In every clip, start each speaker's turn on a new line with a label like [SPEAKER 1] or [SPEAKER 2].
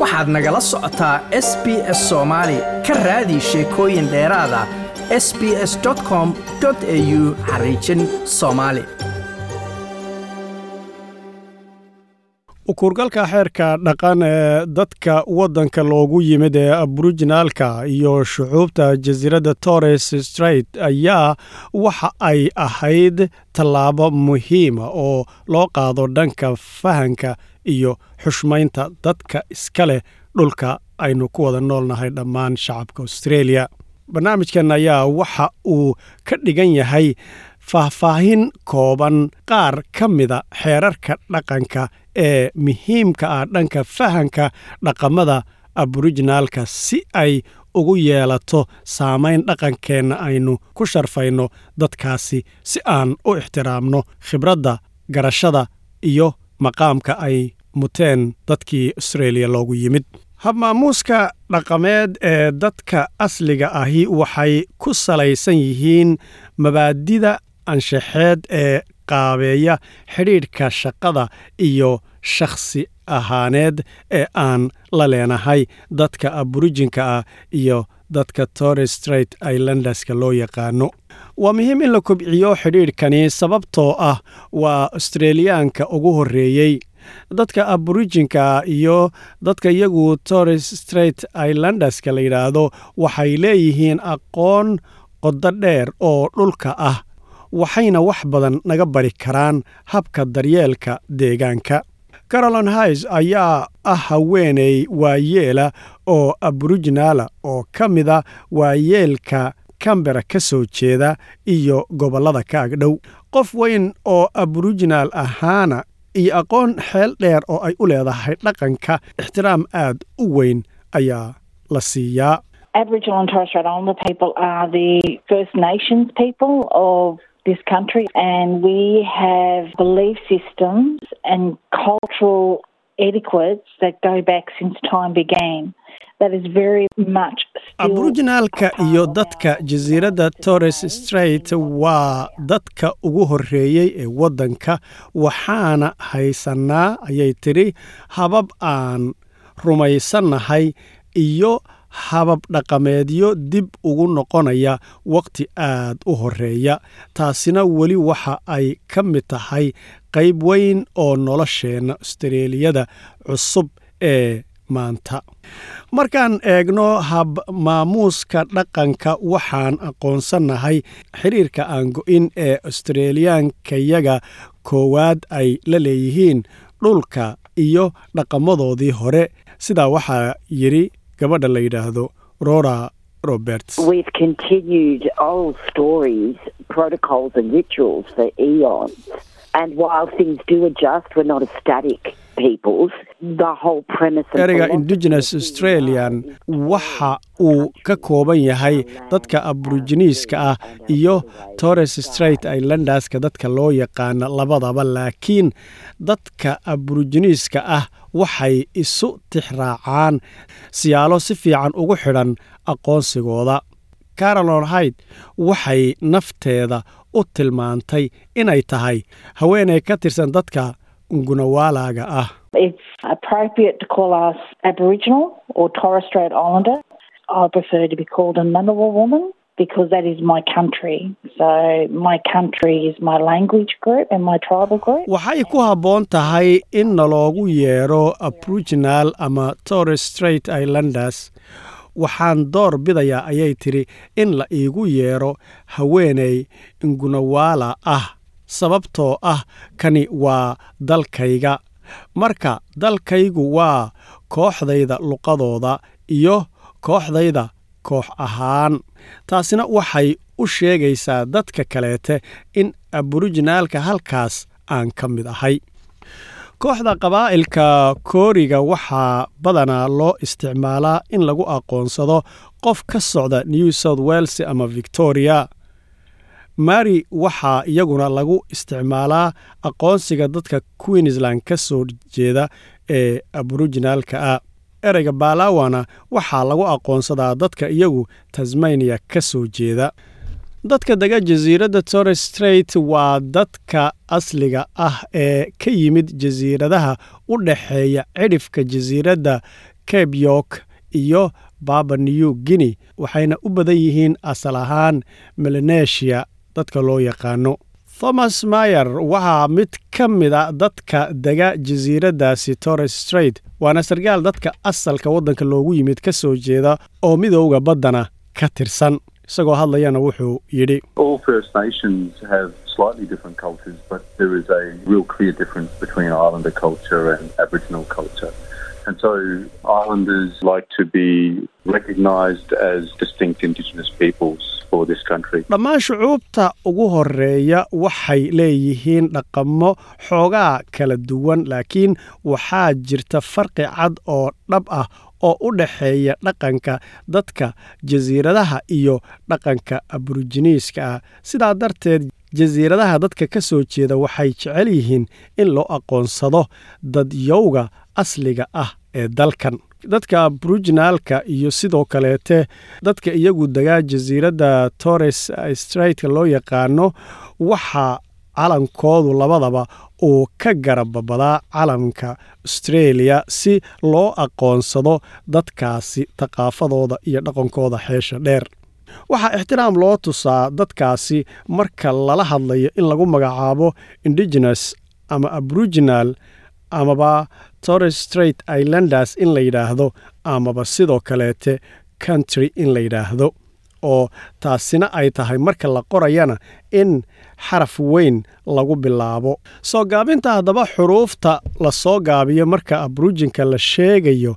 [SPEAKER 1] waxaad nagala socotaa s b s soomaali ka raadi sheekooyin dheeraada s b s com au xariijin soomaali
[SPEAKER 2] ukuurgalka xeerka dhaqan ee dadka waddanka loogu yimid ee aboriginaalka iyo shucuubta jasiiradda torres straight ayaa waxa ay ahayd tallaabo muhiima oo loo qaado dhanka fahanka iyo xushmaynta dadka iska leh dhulka aynu ku wada noolnahay dhammaan shacabka austreeliya barnaamijkan ayaa waxa uu ka dhigan yahay faahfaahin kooban qaar ka mida xeerarka dhaqanka ee muhiimka ah dhanka fahanka dhaqamada aboriginaalka si ay ugu yeelato saamayn dhaqankeenna aynu ku sharfayno dadkaasi si aan u ixtiraamno khibradda garashada iyo maqaamka ay muteen dadkii austreeliya loogu yimid. Habmaamuuska dhaqameed ee dadka asliga ahi waxay ku salaysan yihiin mabaadida anshaxeed ee qaabeeya xidhiidhka shaqada iyo shakhsi ahaaneed ee aan la leenahay dadka aborijinka ah iyo dadka torres straight islanderska loo yaqaano waa muhiim in la kobciyo xidhiidhkani sababtoo ah waa australiyaanka ugu horreeyey dadka aborijinka iyo dadka iyagu torres straight islanderska la yidhaahdo waxay leeyihiin aqoon qodo dheer oo dhulka ah waxayna wax badan naga bari karaan habka daryeelka deegaanka. Carolin hais ayaa ah haweeney waayeela oo aborijinaala oo ka mida waayeelka kambera ka soo jeeda iyo gobollada ka agdhow qof weyn oo aborijinaal ahaana iyo aqoon xeel dheer oo ay u leedahay dhaqanka ixtiraam aad u weyn ayaa la siiyaa Aborijinaalka iyo dadka jasiiradda torres straight waa dadka ugu horreeyey ee waddanka waxaana haysannaa ayay tidhi habab aan rumaysannahay iyo habab dhaqameedyo dib ugu noqonaya wakhti aad u horreeya. Taasina weli waxa ay ka mid tahay qayb weyn oo nolosheenna astareeliyada cusub ee maanta. Markaan eegno hab maamuuska dhaqanka waxaan aqoonsannahay xiriirka aan go-in ee australiyaankayaga koowaad ay la leeyihiin dhulka iyo dhaqamadoodii hore. Sidaa waxaa yidhi gabadha la yidhaahdo rora roberts Ereyga
[SPEAKER 3] is
[SPEAKER 2] australian waxa uu ka kooban yahay dadka aboriginiiska ah iyo torres straight islanderska dadka loo yaqaana labadaba laakiin dadka aboriginiiska ah waxay isu tixraacaan siyaalo si fiican ugu xidhan aqoonsigooda. Carolon hyde waxay nafteeda u tilmaantay inay tahay haweeney ka tirsan dadka ungunawaalaga ah
[SPEAKER 4] It's appropriate to call us Aboriginal or Torres Strait Islander. I prefer to be called a Ngunnawal woman because that is my country. So my country is my language group and my tribal group.
[SPEAKER 2] waxay ku habboon tahay in naloogu yeedho aboriginal ama torres straight islanders waxaan door bidayaa ayay tidhi in la iigu yeedho haweeney ngunawaala ah sababtoo ah kani waa dalkayga. Marka dalkaygu waa kooxdayda luqadooda iyo kooxdayda koox ahaan taasina waxay u sheegaysaa dadka kaleete in aborijinaalka halkaas aan ka mid ahay. Kooxda qabaa'ilka kooriga waxaa badanaa loo isticmaalaa in lagu aqoonsado qof ka socda new south wales ama victoria mari waxaa iyaguna lagu isticmaalaa aqoonsiga dadka queensland ka soo jeeda ee aborijinaalka ah. Ereyga baalawana waxaa lagu aqoonsadaa dadka iyagu tasmania ka soo jeeda. Dadka dega jasiiradda torres strait waa dadka asliga ah ee ka yimid jasiiradaha u dhaxeeya cidhifka jasiiradda cape york iyo baba new guinea waxayna u badan yihiin asal ahaan melanesia dadka loo yaqaano thomas mayer waxaa mid ka mida dadka dega jasiiraddaasi torres straight waana sarkaal dadka asalka waddanka loogu yimid ka soo jeeda oo midowga baddana ka tirsan isagoo hadlayana wuxuu yidhi
[SPEAKER 5] And so Islanders like to be recognised as distinct Indigenous peoples
[SPEAKER 2] dhammaan shucuubta ugu horreeya waxay leeyihiin dhaqamo xoogaa kala duwan laakiin waxaa jirta farqi cad oo dhab ah oo u dhexeeya dhaqanka dadka jasiiradaha iyo dhaqanka aboriginiiska ah sidaa darteed jasiiradaha dadka ka soo jeeda waxay jecel yihiin in loo aqoonsado dadyowga asliga ah ee dalkan. Dadka aboriginaalka iyo sidoo kaleete dadka iyagu degaa jasiiradda torres straitka loo yaqaano waxaa calankoodu labadaba uu ka garababadaa calanka australia si loo aqoonsado dadkaasi thaqaafadooda iyo dhaqankooda xeesha dheer waxaa ixtiraam loo tusaa dadkaasi marka lala hadlayo in lagu magacaabo indigenous ama aboriginal amaba torres straight islanders in la yidhaahdo amaba sidoo kaleete country in la yidhaahdo oo taasina ay tahay marka la qorayana in xaraf weyn lagu bilaabo. Soo gaabinta haddaba xuruufta la soo gaabiyo marka aborujinka la sheegayo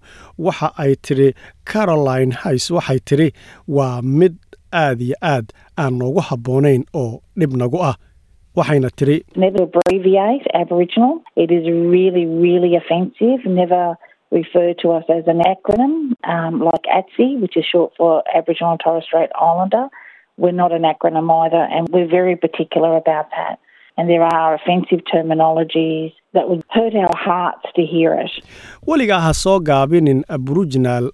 [SPEAKER 2] waxa ay tidhi caroline hays waxay tidhi waa mid aad iyo aad aan noogu habboonayn oo dhib nagu ah. Waxayna
[SPEAKER 4] acronym um,
[SPEAKER 2] weligaa ha soo gaabinin aboriginal.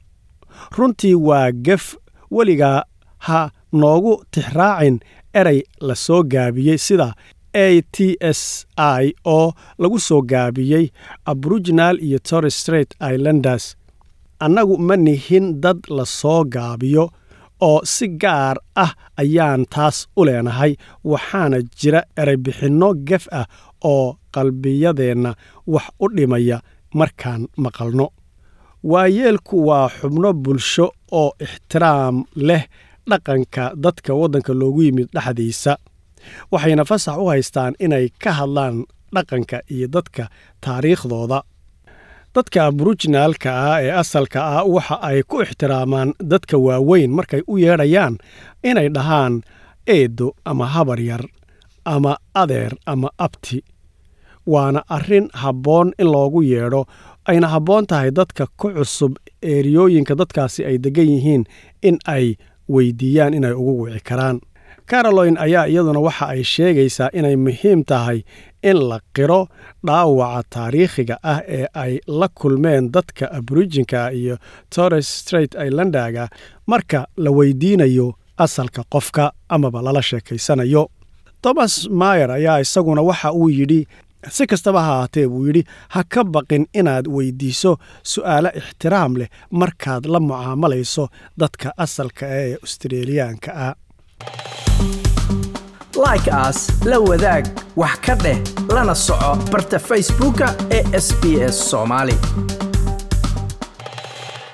[SPEAKER 2] Runtii waa gef. Weligaa ha noogu tixraacin erey la soo gaabiyey sida a t s i oo lagu soo gaabiyey aboriginal iyo torres straight islanders. Annagu ma nihin dad la soo gaabiyo oo si gaar ah ayaan taas u leenahay waxaana jira ereybixinno gef ah oo qalbiyadeenna wax u dhimaya markaan maqalno. Waayeelku waa xubno bulsho oo ixtiraam leh dhaqanka dadka waddanka loogu yimid dhexdiisa. Waxayna fasax u haystaan inay ka hadlaan dhaqanka iyo dadka taariikhdooda. Dadka aborujinaalka ah ee asalka ah waxa ay ku ixtiraamaan dadka waaweyn markay u yeedhayaan inay dhahaan eedo ama habar yar ama adeer ama abti. Waana arrin habboon in loogu yeedho ayna habboon tahay dadka ku cusub eeriyooyinka dadkaasi ay deggan yihiin in ay weydiiyaan inay ugu wici karaan. Caroline ayaa iyaduna waxa ay sheegaysaa inay muhiim tahay in la qiro dhaawaca taariikhiga ah ee ay la kulmeen dadka aborijinka iyo torres straight islandaga marka la weydiinayo asalka qofka amaba lala sheekaysanayo. Thomas mayer ayaa isaguna waxa uu yidhi si kastaba ha ahaatee buu yidhi ha ka baqin inaad weydiiso su'aalo ixtiraam leh markaad la mucaamalayso dadka asalka ee australiyaanka ah.
[SPEAKER 1] Like aas la wadaag wax ka dheh lana soco barta facebooka ee sb s soomaali